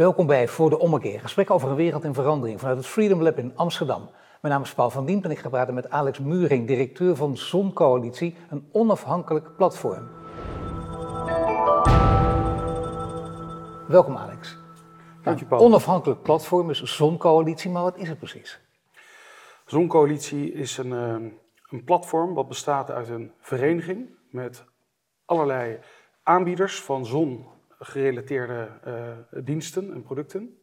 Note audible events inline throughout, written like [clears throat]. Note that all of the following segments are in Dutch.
Welkom bij Voor de Ommekeer, gesprek over een wereld in verandering vanuit het Freedom Lab in Amsterdam. Mijn naam is Paul van Diemt en ik ga praten met Alex Muring, directeur van Zoncoalitie, een onafhankelijk platform. Welkom Alex. Dank je Paul. Onafhankelijk platform is Zoncoalitie, maar wat is het precies? Zoncoalitie is een, eh, een platform wat bestaat uit een vereniging met allerlei aanbieders van zongerelateerde uh, diensten en producten.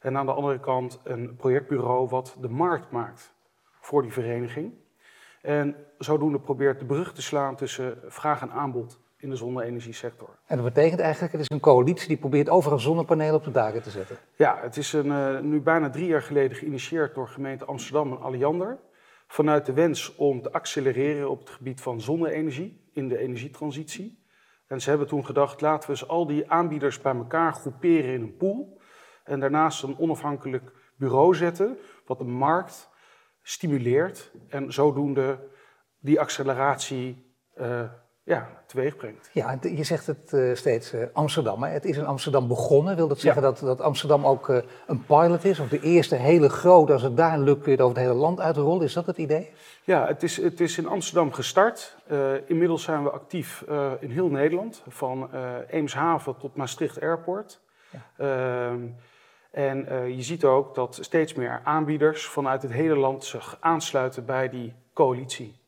En aan de andere kant een projectbureau wat de markt maakt voor die vereniging. En zodoende probeert de brug te slaan tussen vraag en aanbod in de zonne-energiesector. En dat betekent eigenlijk, het is een coalitie die probeert overal zonnepanelen op de daken te zetten. Ja, het is een, uh, nu bijna drie jaar geleden geïnitieerd door gemeente Amsterdam en Alliander. Vanuit de wens om te accelereren op het gebied van zonne-energie in de energietransitie. En ze hebben toen gedacht, laten we eens al die aanbieders bij elkaar groeperen in een pool. En daarnaast een onafhankelijk bureau zetten, wat de markt stimuleert en zodoende die acceleratie uh, ja, teweeg brengt. Ja, je zegt het uh, steeds uh, Amsterdam. Hè? Het is in Amsterdam begonnen. Wil dat zeggen ja. dat, dat Amsterdam ook uh, een pilot is? Of de eerste hele grote, als het daar lukt, kun je het over het hele land uitrollen? Is dat het idee? Ja, het is, het is in Amsterdam gestart. inmiddels zijn we actief in heel Nederland. Van Eemshaven tot Maastricht Airport. Ja. Ehm, en je ziet ook dat steeds meer aanbieders vanuit het hele land zich aansluiten bij die coalitie.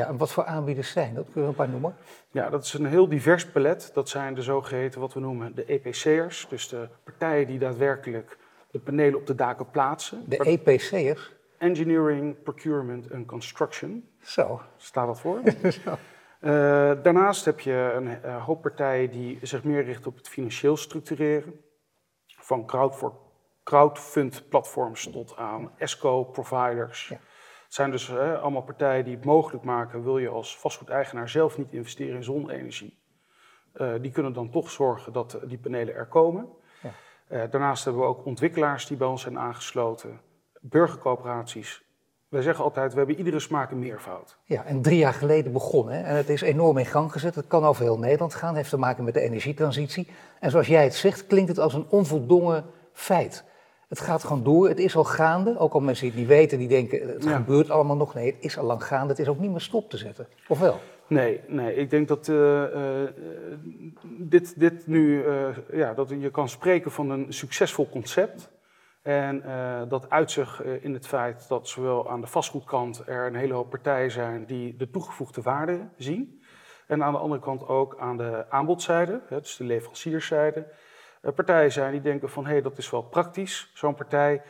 Ja, en wat voor aanbieders zijn dat? Kun je een paar noemen? Ja, dat is een heel divers palet. Dat zijn de zogeheten, wat we noemen, de EPC'ers. Dus de partijen die daadwerkelijk de panelen op de daken plaatsen. De EPC'ers? Engineering, Procurement en Construction. Zo. Staat dat voor? [laughs] Zo. Uh, daarnaast heb je een uh, hoop partijen die zich meer richten op het financieel structureren. Van crowd crowdfund platforms tot aan ESCO-providers. Ja. Het zijn dus hè, allemaal partijen die het mogelijk maken, wil je als vastgoedeigenaar zelf niet investeren in zonne-energie. Uh, die kunnen dan toch zorgen dat die panelen er komen. Ja. Uh, daarnaast hebben we ook ontwikkelaars die bij ons zijn aangesloten, burgercoöperaties. Wij zeggen altijd, we hebben iedere smaak een meervoud. Ja, en drie jaar geleden begonnen hè? en het is enorm in gang gezet. Het kan over heel Nederland gaan, heeft te maken met de energietransitie. En zoals jij het zegt, klinkt het als een onvoldongen feit. Het gaat gewoon door, het is al gaande. Ook al mensen die het niet weten, die denken het ja. gebeurt allemaal nog. Nee, het is al lang gaande, het is ook niet meer stop te zetten. Of wel? Nee, nee. ik denk dat uh, uh, dit, dit nu, uh, ja, dat je kan spreken van een succesvol concept. En dat uit zich in het feit dat zowel aan de vastgoedkant er een hele hoop partijen zijn die de toegevoegde waarde zien. En aan de andere kant ook aan de aanbodzijde, dus de leverancierszijde partijen zijn die denken van hé, hey, dat is wel praktisch. Zo'n partij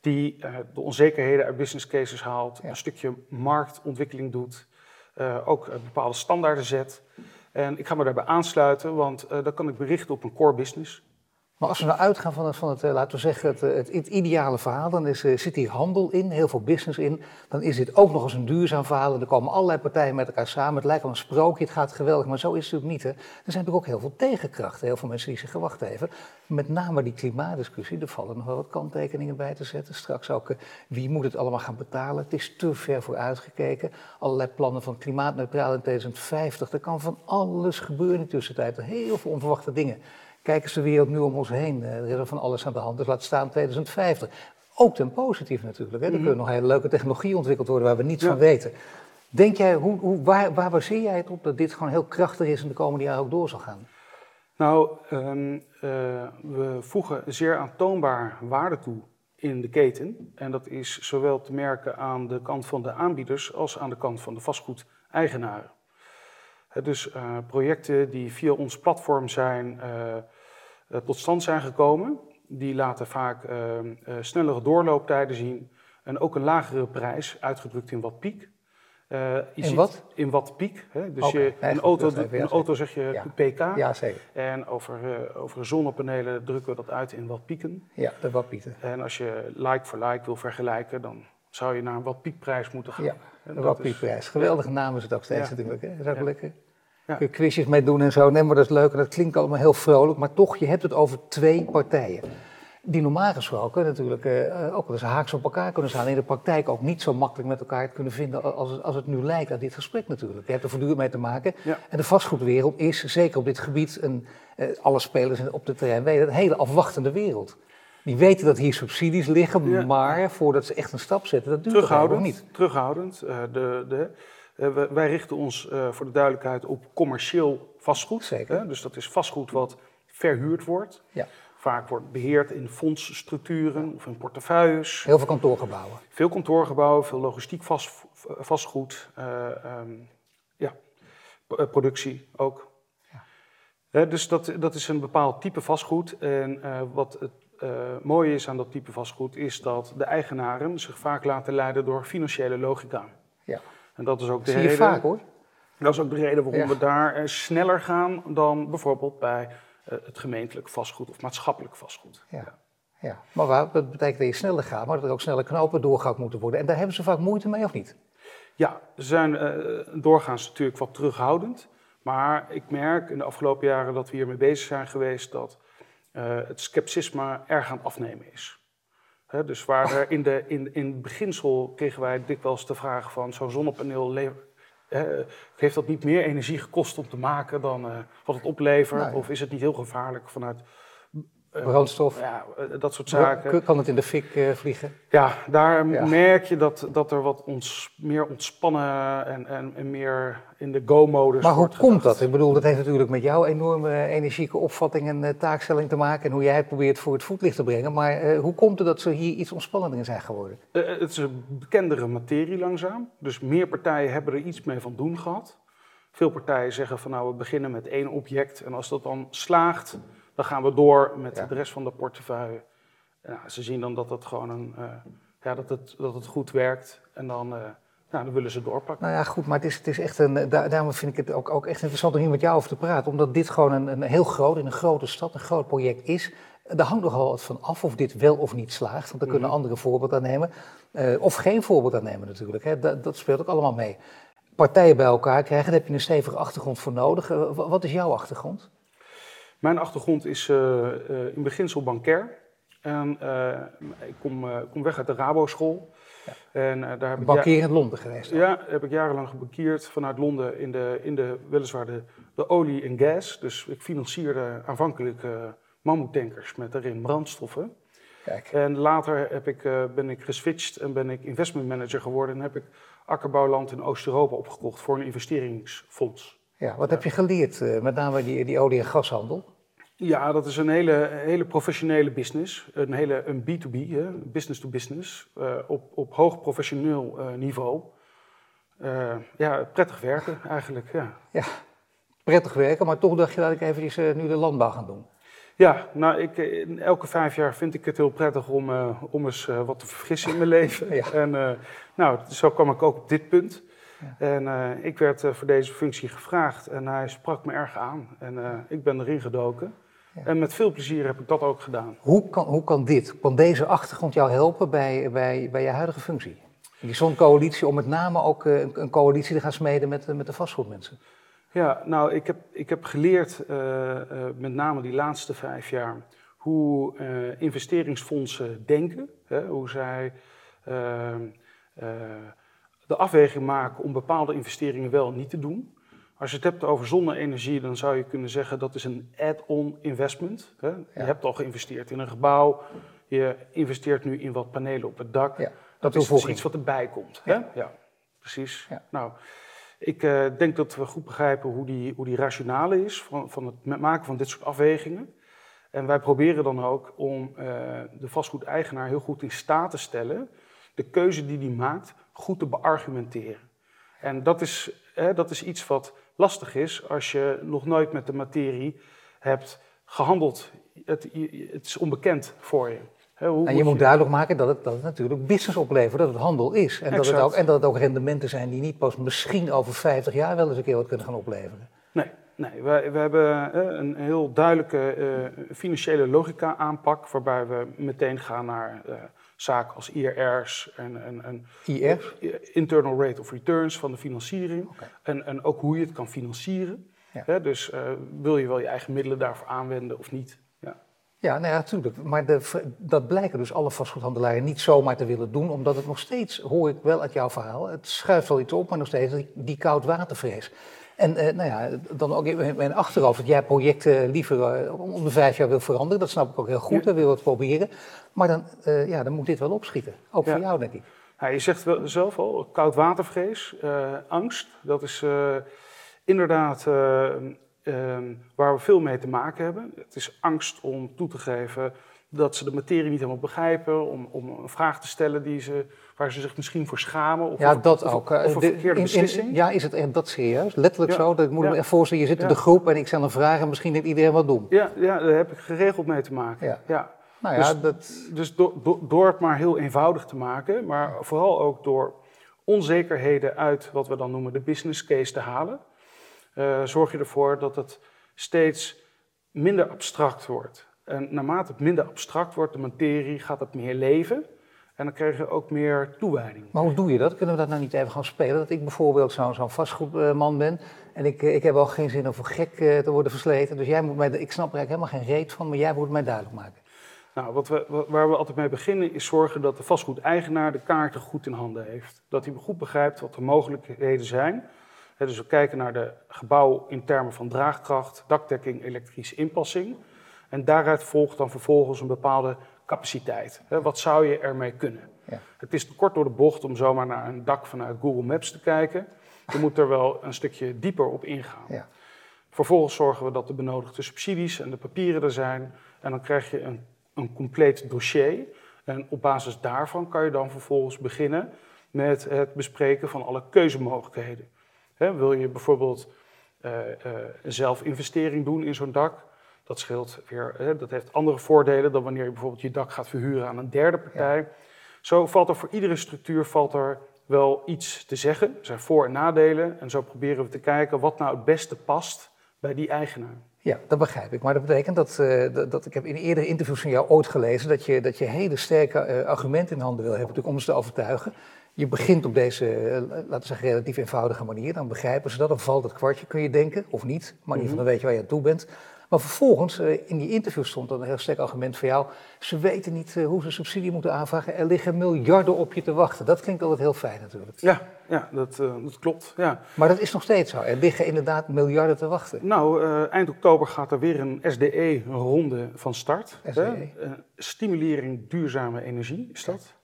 die uh, de onzekerheden uit business cases haalt, ja. een stukje marktontwikkeling doet, uh, ook bepaalde standaarden zet. En ik ga me daarbij aansluiten, want dan kan ik berichten op een core business. Maar als we nou uitgaan van het, van het laten we zeggen, het, het, het ideale verhaal, dan is, zit hier handel in, heel veel business in. Dan is dit ook nog eens een duurzaam verhaal. En er komen allerlei partijen met elkaar samen. Het lijkt wel een sprookje, het gaat geweldig, maar zo is het natuurlijk niet. Hè. Er zijn natuurlijk ook heel veel tegenkrachten, heel veel mensen die zich gewacht hebben. Met name die klimaatdiscussie, er vallen nog wel wat kanttekeningen bij te zetten. Straks ook, wie moet het allemaal gaan betalen? Het is te ver voor uitgekeken. Allerlei plannen van klimaatneutraal in 2050. Er kan van alles gebeuren in de tussentijd. Heel veel onverwachte dingen. Kijk eens de wereld nu om ons heen. Er is er van alles aan de hand. Dus laat staan 2050. Ook ten positief natuurlijk. Hè. Er kunnen nog hele leuke technologie ontwikkeld worden waar we niets ja. van weten. Denk jij, hoe, hoe, waar, waar baseer jij het op dat dit gewoon heel krachtig is en de komende jaren ook door zal gaan? Nou, um, uh, we voegen zeer aantoonbaar waarde toe in de keten. En dat is zowel te merken aan de kant van de aanbieders als aan de kant van de vastgoedeigenaren. Dus uh, projecten die via ons platform zijn, uh, tot stand zijn gekomen, die laten vaak snellere doorlooptijden zien en ook een lagere prijs, uitgedrukt in wat piek. Uh, in wat? In wat piek. Hè? Dus okay, je, een, auto, even, ja, een auto zeg je ja. pk. Ja, zeker. En over, uh, over zonnepanelen drukken we dat uit in wat pieken. Ja, de wattpieken. En als je like voor like wil vergelijken, dan zou je naar een wat piekprijs moeten gaan. Ja, de wattpiekprijs. Geweldige naam is het ook steeds natuurlijk. Hè? Dat is ook lekker. Ja. Kun je quizjes mee doen en zo. Nee, maar dat is leuk en dat klinkt allemaal heel vrolijk. Maar toch, je hebt het over twee partijen. die normaal gesproken natuurlijk uh, ook wel eens haaks op elkaar kunnen staan. In de praktijk ook niet zo makkelijk met elkaar kunnen vinden als het, als het nu lijkt aan dit gesprek natuurlijk. Je hebt er voortdurend mee te maken. En de vastgoedwereld is, zeker op dit gebied, een, uh, alle spelers op het terrein weten, een hele afwachtende wereld. Die weten dat hier subsidies liggen, maar voordat ze echt een stap zetten, dat duurt terughoudend, niet. Terughoudend. Uh, de, de, wij richten ons voor de duidelijkheid op commercieel vastgoed. Zeker. dus dat is vastgoed wat verhuurd wordt. Ja. Vaak wordt beheerd in fondsstructuren of in portefeuilles. Heel veel kantoorgebouwen. Veel kantoorgebouwen, veel logistiek vast, vastgoed. Uh, um, ja, eh, productie ook. Ja. dus dat, dat is een bepaald type vastgoed. En uh, wat het mooie is aan dat type vastgoed, is dat de eigenaren zich vaak laten leiden door financiële logica. Ja. En dat is ook de reden. vaak hoor. Dat is ook de reden waarom we daar sneller gaan dan bijvoorbeeld bij eh, het gemeentelijk vastgoed of maatschappelijk vastgoed. Ja. ja. maar wat, dat betekent dat je sneller gaat, maar dat er ook sneller knopen doorgehakt moeten worden. En daar hebben ze vaak moeite mee, of niet? Ja, ze zijn uh, doorgaans natuurlijk wat terughoudend. Maar ik merk in de afgelopen jaren dat we hiermee bezig zijn geweest dat uh, het scepticisme erg aan het afnemen is. Dus waar in, de, in, in het beginsel kregen wij dikwijls de vraag van zo'n zonnepaneel heeft dat niet meer energie gekost om te maken dan uh, wat het oplevert? Of is het niet heel gevaarlijk vanuit brandstof? Ja, uh, dat soort zaken. Kan het in de fik vliegen? Ja, daar merk je dat, dat er wat ons, meer ontspannen en, en, en meer in de go-modus Maar hoe komt dat? Ik bedoel, dat heeft natuurlijk met jouw enorme energieke opvatting en taakstelling te maken en hoe jij het probeert voor het voetlicht te brengen. Maar hoe komt het dat ze hier iets ontspannender zijn geworden? het is een bekendere materie langzaam. Dus meer partijen hebben er iets mee van doen gehad. Veel partijen zeggen van nou, we beginnen met één object en als dat dan slaagt, dan gaan we door met de rest van de portefeuille. Nou, ze zien dan dat het gewoon een, uh, ja, dat het, dat het goed werkt en dan, uh, nou, dan willen ze doorpakken. Nou ja, goed, maar het is, het is echt een, daarom vind ik het ook, ook echt interessant om hier met jou over te praten, omdat dit gewoon een, een heel groot, in een grote stad, een groot project is. Daar hangt nogal wat van af of dit wel of niet slaagt, want daar kunnen mhm. anderen voorbeeld aan nemen. Uh, of geen voorbeeld aan nemen natuurlijk, hè. Dat, dat speelt ook allemaal mee partijen bij elkaar krijgen, daar heb je een stevige achtergrond voor nodig. Eh, wat is jouw achtergrond? Mijn achtergrond is uh, in beginsel bankair. En ik kom, kom, weg uit de Rabo-school. Ja. En, daar heb Bankier in Londen geweest? Dan. Ja, heb ik jarenlang gebankierd vanuit Londen in de, in de weliswaar de, de olie en gas. Dus ik financierde aanvankelijk mammoetankers met daarin brandstoffen. Kijk. En later heb ik, ben ik geswitcht en ben ik investment manager geworden en heb ik akkerbouwland in Oost-Europa opgekocht voor een investeringsfonds. Ja, wat heb je geleerd, uh, met name die, die olie- en gashandel? Ja, dat is een hele, hele professionele business. Een, hele, een B2B, hè, business to business, uh, op, op hoog professioneel uh, niveau. ja, prettig werken eigenlijk, ja. Ja, prettig werken, maar toch dacht je dat ik eventjes nu de landbouw gaan doen. Ja, nou, ik, eh, elke vijf jaar vind ik het heel prettig om, om eens wat te verfrissen in mijn [laughs] leven. Ja. En nou, zo kwam ik ook op dit punt. En ik werd voor deze functie gevraagd en hij sprak me erg aan. En ik ben erin gedoken. Ja. En met veel plezier heb ik dat ook gedaan. Hoe kan, hoe kan dit, kan deze achtergrond jou helpen bij, bij, bij je huidige functie? Die zo'n coalitie, om met name ook een, een coalitie te gaan smeden met, met de vastgoedmensen? Ja, nou, ik heb, ik heb geleerd, met name die laatste vijf jaar, hoe investeringsfondsen denken. Hè, hoe zij ehm, de afweging maken om bepaalde investeringen wel niet te doen. Als je het hebt over zonne-energie, dan zou je kunnen zeggen dat is een add-on investment. Hè. Je hebt al geïnvesteerd in een gebouw, je investeert nu in wat panelen op het dak. Ja, dat, is dus iets wat erbij komt. Hè? Ja. precies. Nou, ik uh, denk dat we goed begrijpen hoe die, hoe die rationale is van, van het maken van dit soort afwegingen. En wij proberen dan ook om uh, de vastgoedeigenaar heel goed in staat te stellen de keuze die hij maakt goed te beargumenteren. En dat is, hè, dat is iets wat lastig is als je nog nooit met de materie hebt gehandeld. Het, het is onbekend voor je en je moet duidelijk maken dat het, dat het natuurlijk business oplevert, dat het handel is. En dat, het ook, en dat het ook rendementen zijn die niet pas misschien over 50 jaar wel eens een keer wat kunnen gaan opleveren. Nee, nee we, we hebben een heel duidelijke uh, financiële logica aanpak, waarbij we meteen gaan naar uh, zaken als IRR's en, en, en IR? Internal Rate of Returns van de financiering. Okay. En, en ook hoe je het kan financieren. Ja. dus uh, wil je wel je eigen middelen daarvoor aanwenden of niet? Ja, nou ja, natuurlijk. Maar de, dat blijken dus alle vastgoedhandelaren niet zomaar te willen doen, omdat het nog steeds, hoor ik wel uit jouw verhaal, het schuift wel iets op, maar nog steeds die, die koudwatervrees. En uh, nou ja, dan ook in mijn achterhoofd dat jij projecten liever uh, om de vijf jaar wil veranderen. Dat snap ik ook heel goed, ja. wil het proberen. Maar dan, uh, ja, dan moet dit wel opschieten. Ook ja. voor jou, denk ik. Ja, je zegt wel zelf al, koudwatervrees, angst. Dat is inderdaad ehm, waar we veel mee te maken hebben. Het is angst om toe te geven dat ze de materie niet helemaal begrijpen, om, om een vraag te stellen die ze, waar ze zich misschien voor schamen. Of ja, of, dat of, ook. Of een De- verkeerde in- in- beslissing. ja, is het echt dat serieus? Letterlijk Ja. zo? Dat ik moet Ja. me echt voorstellen, je zit in de groep en ik stel een vraag en misschien denkt iedereen wat dom. Ja, ja, daar heb ik geregeld mee te maken. Ja. Ja. Nou ja, Dus- dat... Dus door het maar heel eenvoudig te maken, maar vooral ook door onzekerheden uit wat we dan noemen de business case te halen, eh, zorg je ervoor dat het steeds minder abstract wordt. En naarmate het minder abstract wordt, de materie, gaat het meer leven. En dan krijg je ook meer toewijding. Maar hoe doe je dat? Kunnen we dat nou niet even gaan spelen? Dat ik bijvoorbeeld zo'n zo'n vastgoedman ben en ik, eh, ik heb ook geen zin om voor gek eh, te worden versleten. Dus jij moet mij, ik snap er eigenlijk helemaal geen reet van, maar jij moet mij duidelijk maken. Nou, wat we, wa- waar we altijd mee beginnen is zorgen dat de vastgoedeigenaar de kaarten goed in handen heeft. Dat hij goed begrijpt wat de mogelijkheden zijn. Dus we kijken naar de gebouw in termen van draagkracht, dakdekking, elektrische inpassing. En daaruit volgt dan vervolgens een bepaalde capaciteit. Hè, wat zou je ermee kunnen? Ja. Het is te kort door de bocht om zomaar naar een dak vanuit Google Maps te kijken. Je moet er wel een stukje dieper op ingaan. Ja. Vervolgens zorgen we dat de benodigde subsidies en de papieren er zijn. En dan krijg je een, een compleet dossier. En op basis daarvan kan je dan vervolgens beginnen met het bespreken van alle keuzemogelijkheden. Wil je bijvoorbeeld eh, eh, een zelfinvestering doen in zo'n dak? Dat scheelt weer, hè, dat heeft andere voordelen dan wanneer je bijvoorbeeld je dak gaat verhuren aan een derde partij. Zo valt er voor iedere structuur valt er wel iets te zeggen. Er zijn voor- en nadelen. En zo proberen we te kijken wat nou het beste past bij die eigenaar. Ja, dat begrijp ik. Maar dat betekent dat, eh, dat, dat ik heb in eerdere interviews van jou ooit gelezen dat je, dat je hele sterke eh, argumenten in handen wil hebben natuurlijk, om ze te overtuigen. Je begint op deze, eh, laten we zeggen, relatief eenvoudige manier. Dan begrijpen ze dat, dan valt het kwartje, kun je denken, of niet. Maar in ieder geval dan weet je waar je aan toe bent. Maar vervolgens, eh, in die interview stond dan een heel sterk argument voor jou. Ze weten niet eh, hoe ze subsidie moeten aanvragen. Er liggen miljarden op je te wachten. Dat klinkt altijd heel fijn natuurlijk. Ja, ja dat, eh, dat klopt. Ja. Maar dat is nog steeds zo. Er liggen inderdaad miljarden te wachten. Nou, eind oktober gaat er weer een SDE-ronde van start. SDE. Stimulering duurzame energie is dat.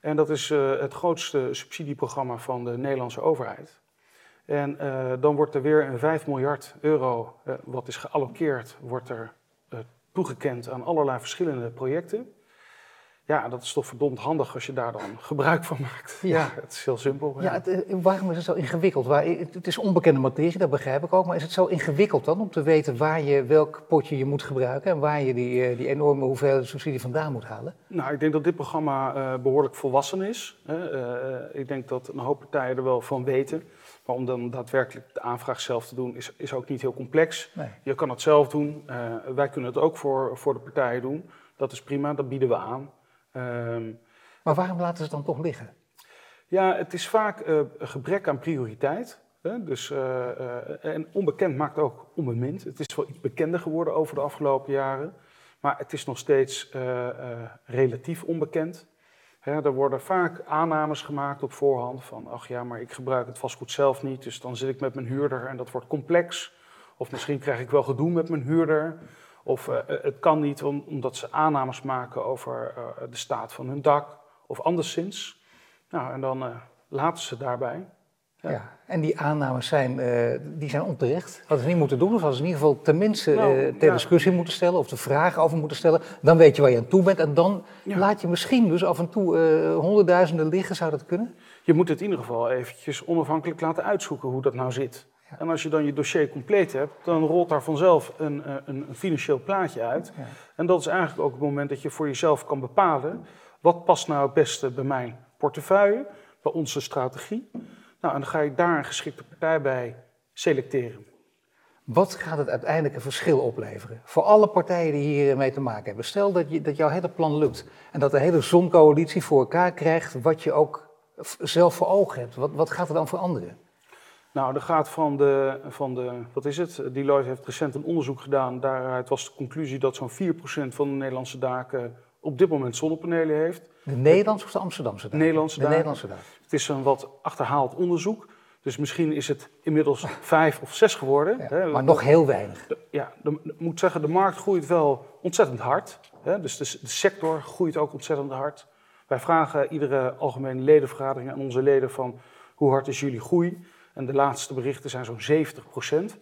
En dat is het grootste subsidieprogramma van de Nederlandse overheid. En eh, dan wordt er weer een 5 miljard euro, eh, wat is geallockeerd, wordt er eh, toegekend aan allerlei verschillende projecten. Ja, dat is toch verdomd handig als je daar dan gebruik van maakt. Ja. het is heel simpel. Ja, het, eh, waarom is het zo ingewikkeld? Waar, het, het is onbekende materie, dat begrijp ik ook. Maar is het zo ingewikkeld dan om te weten waar je welk potje je moet gebruiken en waar je die, die enorme hoeveelheid subsidie vandaan moet halen? Nou, ik denk dat dit programma eh, behoorlijk volwassen is. Ik denk dat een hoop partijen er wel van weten. Maar om dan daadwerkelijk de aanvraag zelf te doen, is, is ook niet heel complex. Nee. Je kan het zelf doen. Eh, wij kunnen het ook voor, voor de partijen doen. Dat is prima, dat bieden we aan. Ehm, Maar waarom laten ze het dan toch liggen? ja, het is vaak eh, een gebrek aan prioriteit. Hè? Dus, eh, en onbekend maakt ook onbemind. Het is wel iets bekender geworden over de afgelopen jaren. Maar het is nog steeds relatief onbekend. Hè, er worden vaak aannames gemaakt op voorhand van, ach ja, maar ik gebruik het vastgoed zelf niet, dus dan zit ik met mijn huurder en dat wordt complex. Of misschien krijg ik wel gedoe met mijn huurder. Of eh, eh, het kan niet om- omdat ze aannames maken over eh, de staat van hun dak of anderszins. Nou, en dan laten ze daarbij. Ja. Ja. En die aannames zijn, eh, die zijn onterecht. Hadden ze niet moeten doen, of hadden ze in ieder geval tenminste Nou, eh, ter ja. discussie moeten stellen of de vragen over moeten stellen. Dan weet je waar je aan toe bent en dan Ja. laat je misschien dus af en toe eh, honderdduizenden liggen. Zou dat kunnen? Je moet het in ieder geval eventjes onafhankelijk laten uitzoeken hoe dat nou zit. En als je dan je dossier compleet hebt, dan rolt daar vanzelf een, een, financieel plaatje uit. En dat is eigenlijk ook het moment dat je voor jezelf kan bepalen, wat past nou het beste bij mijn portefeuille, bij onze strategie. Nou, en dan ga je daar een geschikte partij bij selecteren. Wat gaat het uiteindelijk een verschil opleveren? Voor alle partijen die hiermee te maken hebben. Stel dat, je, dat jouw hele plan lukt en dat de hele zoncoalitie voor elkaar krijgt wat je ook zelf voor ogen hebt. Wat, wat gaat er dan veranderen? Nou, dat gaat van de, van de, wat is het? Deloitte heeft recent een onderzoek gedaan. Daaruit was de conclusie dat zo'n 4% van de Nederlandse daken op dit moment zonnepanelen heeft. De Nederlandse of de Amsterdamse? Nederlandse de. Nederlandse. Het is een wat achterhaald onderzoek. Dus misschien is het inmiddels [laughs] vijf of zes geworden. Ja, hè. maar nog heel weinig. De- ja, ik moet zeggen, de markt groeit wel ontzettend hard. Hè? Dus de, de sector groeit ook ontzettend hard. Wij vragen iedere algemene ledenvergadering aan onze leden van hoe hard is jullie groei? En de laatste berichten zijn zo'n 70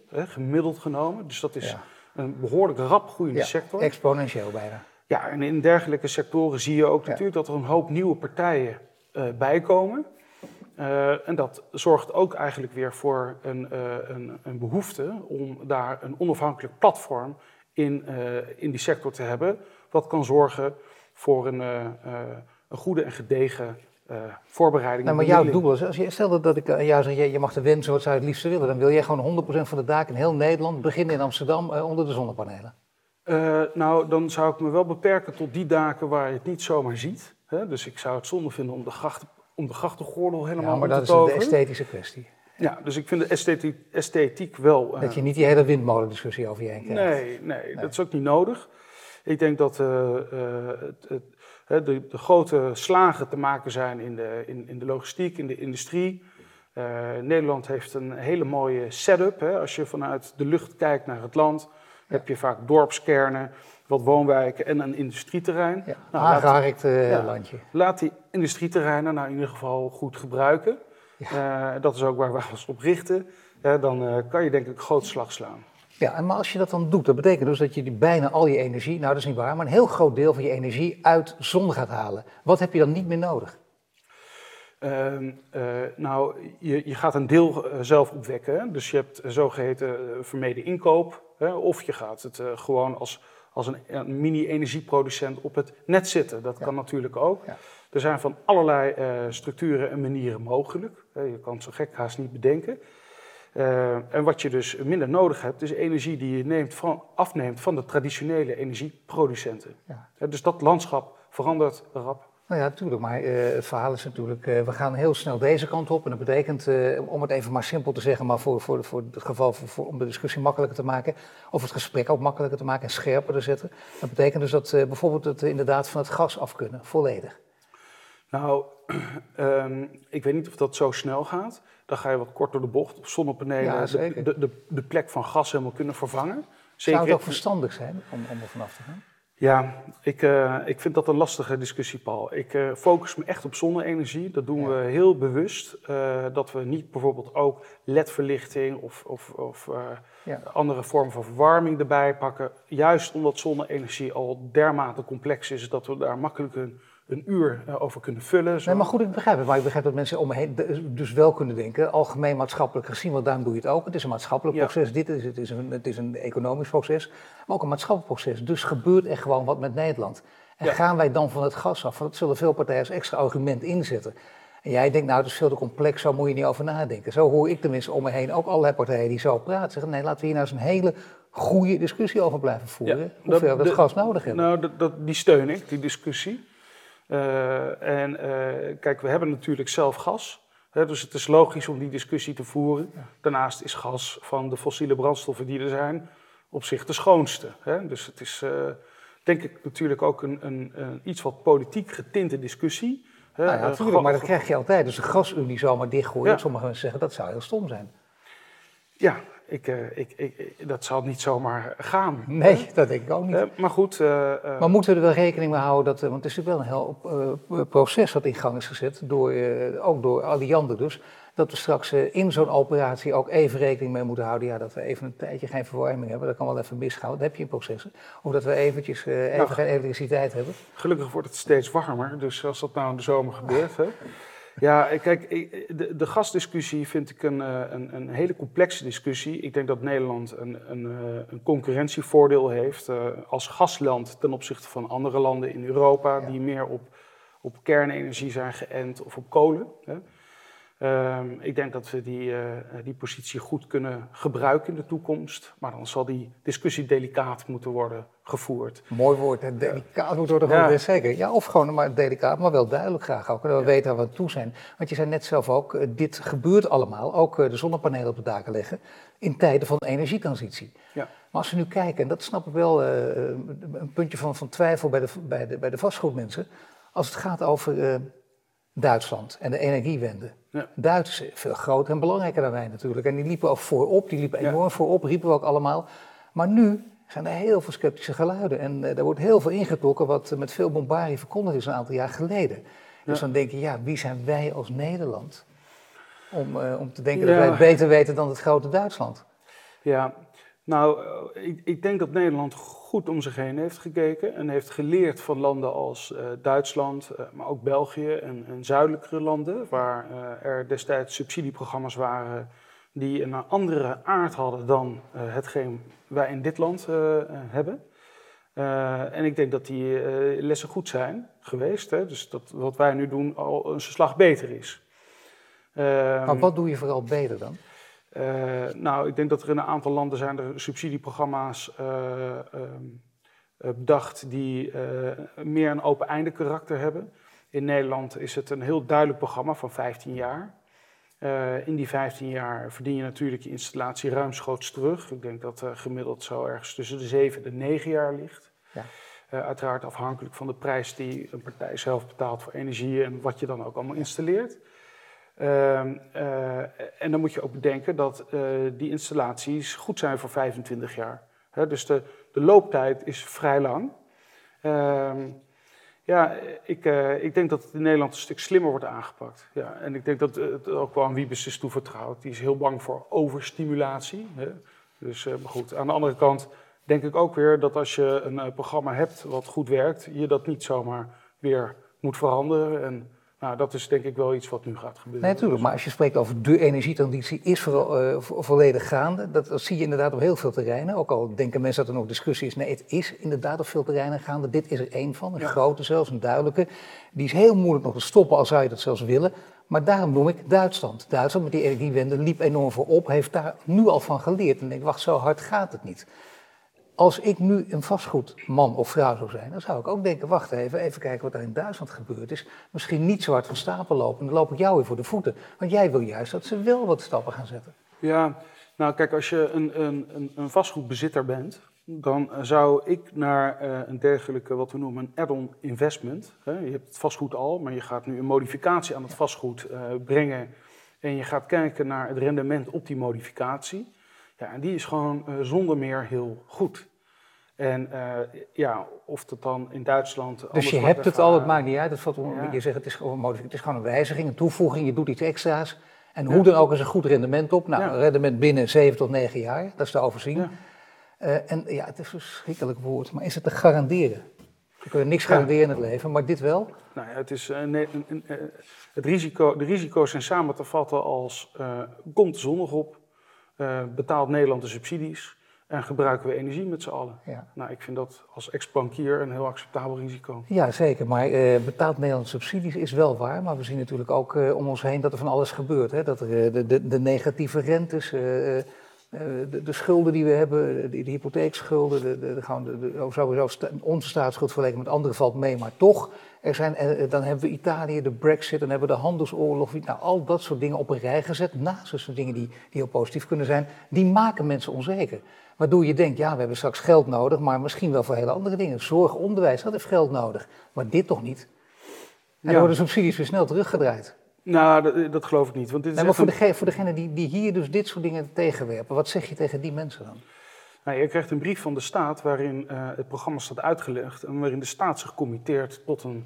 hè, gemiddeld genomen. Dus dat is Ja. een behoorlijk rap groeiende Ja, sector. exponentieel bijna. Ja, en in dergelijke sectoren zie je ook Ja. natuurlijk dat er een hoop nieuwe partijen eh bijkomen. Eh, en dat zorgt ook eigenlijk weer voor een, eh, een, een behoefte om daar een onafhankelijk platform in, in die sector te hebben. Wat kan zorgen voor een, een goede en gedegen voorbereiding. Nou, maar jouw doel is, als je stel dat, ik aan jou zeg, je, je mag de wensen wat zou je het liefste willen, dan wil jij gewoon 100% van de daken in heel Nederland beginnen in Amsterdam onder de zonnepanelen. Eh, nou, dan zou ik me wel beperken tot die daken waar je het niet zomaar ziet. Hè? Dus ik zou het zonde vinden om de, grachten, om de grachtengordel helemaal Ja, maar dat is toveren. esthetische kwestie. Ja, dus ik vind de esthetiek, esthetiek wel. eh, Dat je niet die hele windmolendiscussie over je heen krijgt. nee, nee, dat is ook niet nodig. Ik denk dat eh, het, het, de, de grote slagen te maken zijn in de, in, in de logistiek, in de industrie. Nederland heeft een hele mooie setup. Hè. Als je vanuit de lucht kijkt naar het land, heb je vaak dorpskernen, wat woonwijken en een industrieterrein. Ja, Nou, aangeharkt eh, ja. landje. Laat die industrieterreinen nou in ieder geval goed gebruiken. Eh, dat is ook waar we ons op richten. Eh, dan kan je denk ik grote slag slaan. Ja, en maar als je dat dan doet, dat betekent dus dat je die bijna al je energie, nou dat is niet waar, maar een heel groot deel van je energie uit zon gaat halen. Wat heb je dan niet meer nodig? Ehm, eh, nou, je, je gaat een deel eh, zelf opwekken. hè. Dus je hebt een zogeheten eh, vermeden inkoop. Hè, of je gaat het eh, gewoon als, als een, een mini-energieproducent op het net zetten. Dat Ja. kan natuurlijk ook. Ja. Er zijn van allerlei eh, structuren en manieren mogelijk. Je kan het zo gek haast niet bedenken. Eh, en wat je dus minder nodig hebt, is energie die je neemt van, afneemt van de traditionele energieproducenten. Ja. Dus dat landschap verandert rap. Nou ja, natuurlijk, maar eh, het verhaal is natuurlijk, eh, we gaan heel snel deze kant op. En dat betekent, eh, om het even maar simpel te zeggen, maar voor, voor, voor het geval, voor, voor- om de discussie makkelijker te maken, of het gesprek ook makkelijker te maken en scherper te zetten. Dat betekent dus dat bijvoorbeeld het inderdaad van het gas af kunnen, volledig. Nou, [clears throat] ehm, ik weet niet of dat zo snel gaat. Dan ga je wat kort door de bocht op zonnepanelen Ja, de, zeker. de, de, de plek van gas helemaal kunnen vervangen. Zou het ook verstandig zijn om, om er vanaf te gaan? Ja, ik, eh, ik vind dat een lastige discussie, Paul. Ik eh, focus me echt op zonne-energie. Dat doen Ja. we heel bewust. eh, dat we niet bijvoorbeeld ook LED-verlichting of, of, of Ja. andere vormen van verwarming erbij pakken. Juist omdat zonne-energie al dermate complex is dat we daar makkelijk een, een uur eh, over kunnen vullen. Zo. Nee, maar goed, ik begrijp het. Maar ik begrijp dat mensen om me heen dus wel kunnen denken, algemeen maatschappelijk gezien, want daarom doe je het ook. Het is een maatschappelijk Ja. proces, dit is, het, is een, het is een economisch proces, maar ook een maatschappelijk proces. Dus gebeurt er gewoon wat met Nederland. En Ja. gaan wij dan van het gas af? Want dat zullen veel partijen als extra argument inzetten. En jij denkt, nou, het is veel te complex, zo moet je niet over nadenken. Zo hoor ik tenminste om me heen ook allerlei partijen die zo praten. Zeggen, nee, laten we hier nou eens een hele goede discussie over blijven voeren. Ja, hoeveel dat- we dat de- gas nodig hebben. Nou, dat, dat, die steun ik, die discussie. Eh, en eh, kijk, we hebben natuurlijk zelf gas. Hè, dus het is logisch om die discussie te voeren. Daarnaast is gas van de fossiele brandstoffen die er zijn op zich de schoonste. Hè? Dus het is, eh, denk ik, natuurlijk ook een, een, een iets wat politiek getinte discussie. Hè? Nou ja, natuurlijk, maar dat krijg je altijd. Dus de gasunie zomaar dichtgooien. Ja. Sommige mensen zeggen dat zou heel stom zijn. Ja, ik, eh, ik, ik, ik- dat zal niet zomaar gaan. Nee, dat denk ik ook niet. Eh, maar goed, eh, Maar moeten we er wel rekening mee houden dat, want het is natuurlijk wel een heel proces dat in gang is gezet, door, ook door Alliander dus, dat we straks in zo'n operatie ook even rekening mee moeten houden, ja, dat we even een tijdje geen verwarming hebben, dat kan wel even misgaan, dat heb je in processen. Of dat we eventjes even Nou, geen elektriciteit hebben. Gelukkig wordt het steeds warmer, dus als dat nou in de zomer gebeurt. Hè. Ja, kijk, de, de gasdiscussie vind ik een, eh, een, een hele complexe discussie. Ik denk dat Nederland een, een, eh, een concurrentievoordeel heeft eh, als gasland ten opzichte van andere landen in Europa Ja. die meer op, op kernenergie zijn geënt of op kolen. Hè. Ehm, ik denk dat we die, uh, die positie goed kunnen gebruiken in de toekomst. Maar dan zal die discussie delicaat moeten worden gevoerd. Mooi woord, hè? delicaat moet worden gevoerd, ja. zeker. Ja, of gewoon maar delicaat, maar wel duidelijk graag ook. Dat we weten waar we toe zijn. Want je zei net zelf ook, uh, dit gebeurt allemaal. Ook uh, de zonnepanelen op de daken leggen. In tijden van energietransitie. Ja. Maar als we nu kijken, en dat snap ik wel een puntje van, van twijfel bij de, bij, de, bij de vastgoedmensen. Als het gaat over Duitsland en de energiewende. Ja. Duitsers veel groter en belangrijker dan wij natuurlijk. En die liepen ook voorop, die liepen enorm voorop, riepen we ook allemaal. Maar nu zijn er heel veel sceptische geluiden. En uh, er wordt heel veel ingetrokken wat met veel bombarie verkondigd is een aantal jaar geleden. Dus dan denk je, ja, wie zijn wij als Nederland om, uh, om te denken dat wij het beter weten dan het grote Duitsland? Ja, nou, ik, ik, denk dat Nederland goed om zich heen heeft gekeken en heeft geleerd van landen als uh, Duitsland, uh, maar ook België en, en zuidelijkere landen, waar uh, er destijds subsidieprogramma's waren die een andere aard hadden dan hetgeen wij in dit land hebben. en ik denk dat die lessen goed zijn geweest, hè? dus dat wat wij nu doen al een slag beter is. maar wat doe je vooral beter dan? Uh, nou, ik denk dat er in een aantal landen zijn er subsidieprogramma's uh, uh, bedacht die meer een open einde karakter hebben. In Nederland is het een heel duidelijk programma van 15 jaar. in die 15 jaar verdien je natuurlijk je installatie ruimschoots terug. Ik denk dat gemiddeld zo ergens tussen de 7 en de 9 jaar ligt. Ja. uiteraard afhankelijk van de prijs die een partij zelf betaalt voor energie en wat je dan ook allemaal installeert. Uh, uh, en dan moet je ook bedenken dat uh, die installaties goed zijn voor 25 jaar. Dus de, de, looptijd is vrij lang. Ehm, ja, ik, eh, ik, denk dat het in Nederland een stuk slimmer wordt aangepakt. Ja, en ik denk dat het ook wel aan Wiebes is toevertrouwd. Die is heel bang voor overstimulatie. Hè. Dus maar goed, aan de andere kant denk ik ook weer dat als je een programma hebt wat goed werkt, je dat niet zomaar weer moet veranderen. En, nou, dat is denk ik wel iets wat nu gaat gebeuren. Nee, natuurlijk. Maar als je spreekt over de energietransitie, is voor, uh, volledig gaande. Dat, dat, zie je inderdaad op heel veel terreinen. Ook al denken mensen dat er nog discussie is. Nee, het is inderdaad op veel terreinen gaande. Dit is er één van, een grote zelfs, een duidelijke. Die is heel moeilijk nog te stoppen, al zou je dat zelfs willen. Maar daarom noem ik Duitsland. Duitsland met die energiewende liep enorm voorop, heeft daar nu al van geleerd. En denk, wacht, zo hard gaat het niet. Als ik nu een vastgoedman of vrouw zou zijn, dan zou ik ook denken: wacht even, even kijken wat er in Duitsland gebeurd is. Misschien niet zo hard van stapel lopen, dan loop ik jou weer voor de voeten. Want jij wil juist dat ze wel wat stappen gaan zetten. Ja, nou kijk, als je een, een, een vastgoedbezitter bent, dan zou ik naar uh, een dergelijke, wat we noemen, een add-on investment. Je hebt het vastgoed al, maar je gaat nu een modificatie aan het vastgoed uh, brengen. En je gaat kijken naar het rendement op die modificatie. Ja, en die is gewoon uh, zonder meer heel goed. En uh, ja, of dat dan in Duitsland. Dus je hebt het al, het maakt niet uit. Dat valt, ja. Je zegt het is, gewoon, het is gewoon een wijziging, een toevoeging, je doet iets extra's. En hoe dan ook is een goed rendement op. Nou, een rendement binnen 7 tot 9 jaar, dat is te overzien. Uh, en ja, het is een verschrikkelijk woord, maar is het te garanderen? We kunnen niks garanderen in het leven, maar dit wel? Nou ja, het, is, nee, het risico, de risico's zijn samen te vatten als komt de zon nog op, uh, betaalt Nederland de subsidies en gebruiken we energie met z'n allen. Ja. Nou, ik vind dat als ex-bankier een heel acceptabel risico. Ja, zeker. Maar uh, betaalt Nederland subsidies is wel waar. Maar we zien natuurlijk ook uh, om ons heen dat er van alles gebeurt. Hè? Dat er de, de, de, negatieve rentes, de, de, schulden die we hebben, de, hypotheekschulden, de, de, de, de, sowieso onze staatsschuld vergeleken met anderen valt mee, maar toch er zijn, eh, dan hebben we Italië, de Brexit, dan hebben we de handelsoorlog. Nou, al dat soort dingen op een rij gezet, naast dus dingen die, die heel positief kunnen zijn, die maken mensen onzeker. Waardoor je denkt, ja, we hebben straks geld nodig, maar misschien wel voor hele andere dingen. Zorg, onderwijs, dat heeft geld nodig. Maar dit toch niet? En dan worden subsidies weer snel teruggedraaid. Nou, dat, dat geloof ik niet. Want dit is nee, maar voor, degene, voor degene die, die hier dus dit soort dingen tegenwerpen, wat zeg je tegen die mensen dan? Nou, je krijgt een brief van de staat waarin uh, het programma staat uitgelegd en waarin de staat zich committeert tot een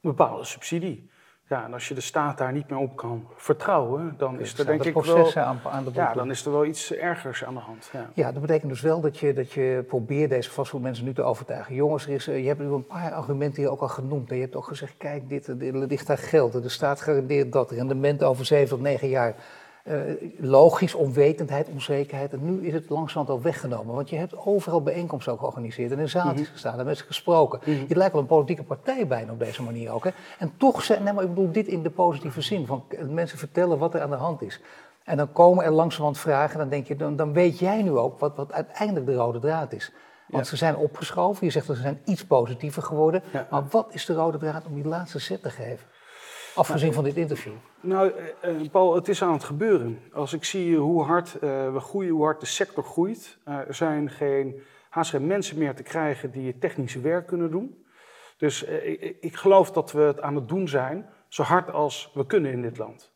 bepaalde subsidie. Ja, en als je de staat daar niet meer op kan vertrouwen, dan is er denk ik wel... Aan, aan de ja, dan is er wel iets ergers aan de hand. Ja. ja, dat betekent dus wel dat je, dat je probeert deze vastgoedmensen nu te overtuigen. Jongens, er is, eh, je hebt nu een paar argumenten hier ook al genoemd. En je hebt ook gezegd, kijk, dit, er ligt daar geld. De staat garandeert dat. Rendement over 7 tot 9 jaar. Logisch, onwetendheid, onzekerheid. En nu is het langzamerhand al weggenomen. Want je hebt overal bijeenkomsten ook georganiseerd en in zaaltjes mhm. gestaan en mensen gesproken. Mhm. Je lijkt wel een politieke partij bijna op deze manier ook. Hè? En toch zijn, nee, maar ik bedoel dit in de positieve zin. Van mensen vertellen wat er aan de hand is. En dan komen er langzamerhand vragen, dan denk je, dan, dan weet jij nu ook wat, wat uiteindelijk de rode draad is. Want ze zijn opgeschoven, je zegt dat ze zijn iets positiever geworden. Maar wat is de rode draad om die laatste zet te geven? Afgezien van dit interview. Nou, eh, eh, Paul, het is aan het gebeuren. Als ik zie hoe hard uh, we groeien, hoe hard de sector groeit. Uh, er zijn geen, haast geen mensen meer te krijgen die het technische werk kunnen doen. Dus ik, ik, geloof dat we het aan het doen zijn, zo hard als we kunnen in dit land.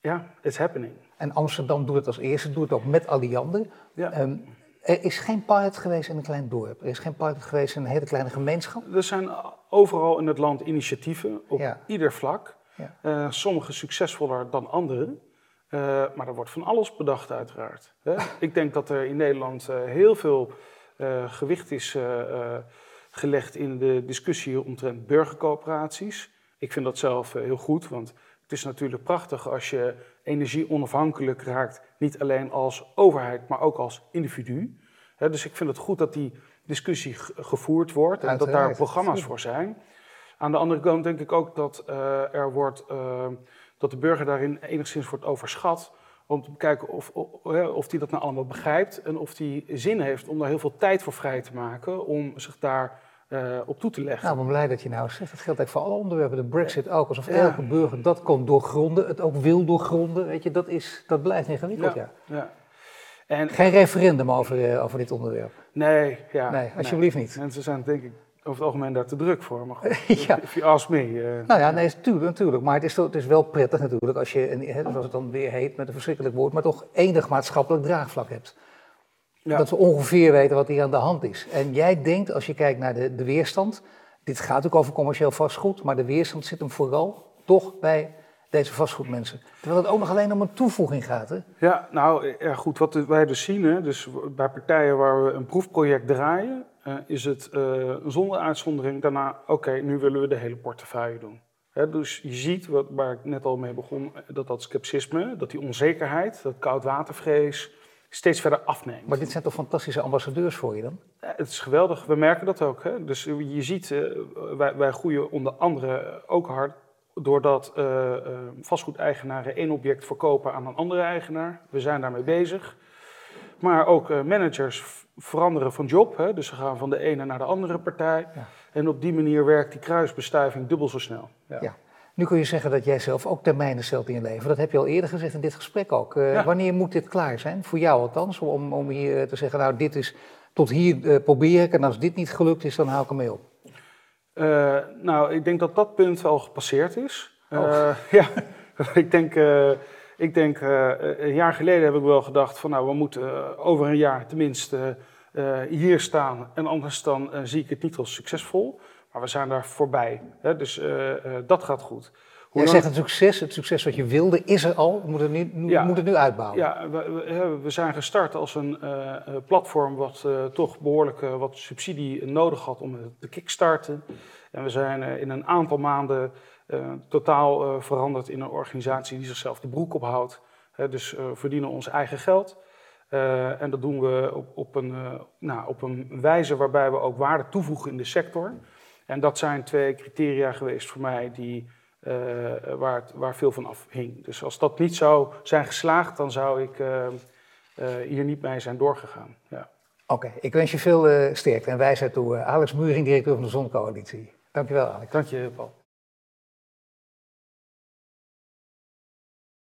Ja, it's happening. En Amsterdam doet het als eerste, doet het ook met Alliander. Ja. Um, er is geen pilot geweest in een klein dorp. Er is geen pilot geweest in een hele kleine gemeenschap. Er zijn overal in het land initiatieven op ieder vlak. Ja. Uh, sommige succesvoller dan andere. Uh, maar er wordt van alles bedacht, uiteraard. Hè? Ik denk dat er in Nederland uh, heel veel gewicht is gelegd in de discussie omtrent burgercoöperaties. Ik vind dat zelf heel goed, want het is natuurlijk prachtig als je energie onafhankelijk raakt, niet alleen als overheid, maar ook als individu. dus ik vind het goed dat die discussie gevoerd wordt en dat daar programma's voor zijn. Aan de andere kant denk ik ook dat uh, er wordt, uh, dat de burger daarin enigszins wordt overschat. Om te bekijken of, of, of die dat nou allemaal begrijpt en of die zin heeft om daar heel veel tijd voor vrij te maken om zich daar uh, op toe te leggen. Nou, ik ben blij dat je nou zegt. Dat geldt eigenlijk voor alle onderwerpen. De brexit ook. Alsof elke burger dat kon doorgronden, het ook wil doorgronden. Weet je, dat, is, dat blijft ingewikkeld, ja. ja. En, Geen referendum over, over dit onderwerp? Nee, ja. Nee, alsjeblieft niet. Mensen zijn denk ik over het algemeen daar te druk voor. Maar goed, [laughs] ja. if you ask me. Uh, nou ja, nee, natuurlijk, natuurlijk. Maar het is, het is wel prettig natuurlijk als je, zoals het dan weer heet met een verschrikkelijk woord, maar toch enig maatschappelijk draagvlak hebt. Dat we ongeveer weten wat hier aan de hand is. En jij denkt, als je kijkt naar de, de weerstand, dit gaat ook over commercieel vastgoed, maar de weerstand zit hem vooral toch bij deze vastgoedmensen. Terwijl het ook nog alleen om een toevoeging gaat. Hè? Ja, nou ja, goed, wat wij dus zien, hè, dus bij partijen waar we een proefproject draaien, uh, is het uh, zonder uitzondering daarna, oké, nu willen we de hele portefeuille doen. Hè, dus je ziet, wat, waar ik net al mee begon, dat dat scepticisme, dat die onzekerheid, dat koudwatervrees, steeds verder afneemt. Maar dit zijn toch fantastische ambassadeurs voor je dan? Ja, het is geweldig, we merken dat ook. Hè? Dus je ziet, uh, wij, wij, groeien onder andere ook hard doordat uh, uh, vastgoedeigenaren één object verkopen aan een andere eigenaar. We zijn daarmee bezig. Maar ook managers veranderen van job, hè? dus ze gaan van de ene naar de andere partij. Ja. En op die manier werkt die kruisbestuiving dubbel zo snel. Ja. ja. Nu kun je zeggen dat jij zelf ook termijnen stelt in je leven. Dat heb je al eerder gezegd in dit gesprek ook. Uh, Wanneer moet dit klaar zijn? Voor jou althans, om, om hier te zeggen, nou dit is tot hier uh, probeer ik en als dit niet gelukt is, dan hou ik ermee op. Uh, nou, ik denk dat dat punt al gepasseerd is. Oh. [laughs] ja, [laughs] ik denk, ik denk een jaar geleden heb ik wel gedacht van nou, we moeten over een jaar tenminste hier staan. En anders dan zie ik het niet als succesvol. Maar we zijn daar voorbij. Hè? Dus dat gaat goed. Hoe Jij zegt het succes, het succes wat je wilde, is er al. We moeten het nu, ja, moet het nu uitbouwen. Ja, we, we, zijn gestart als een uh, platform wat toch behoorlijk wat subsidie nodig had om het te kickstarten. En we zijn in een aantal maanden totaal veranderd in een organisatie die zichzelf de broek ophoudt. dus verdienen ons eigen geld. en dat doen we op, op, een, nou, op een wijze waarbij we ook waarde toevoegen in de sector. En dat zijn twee criteria geweest voor mij die, waar, het, waar veel van afhing. Dus als dat niet zou zijn geslaagd, dan zou ik uh, uh, hier niet mee zijn doorgegaan. Ja. Oké, ik wens je veel sterkte en wijsheid toe. Alex Muring, directeur van de Zoncoalitie. Dankjewel, Alex. Dank je, Paul.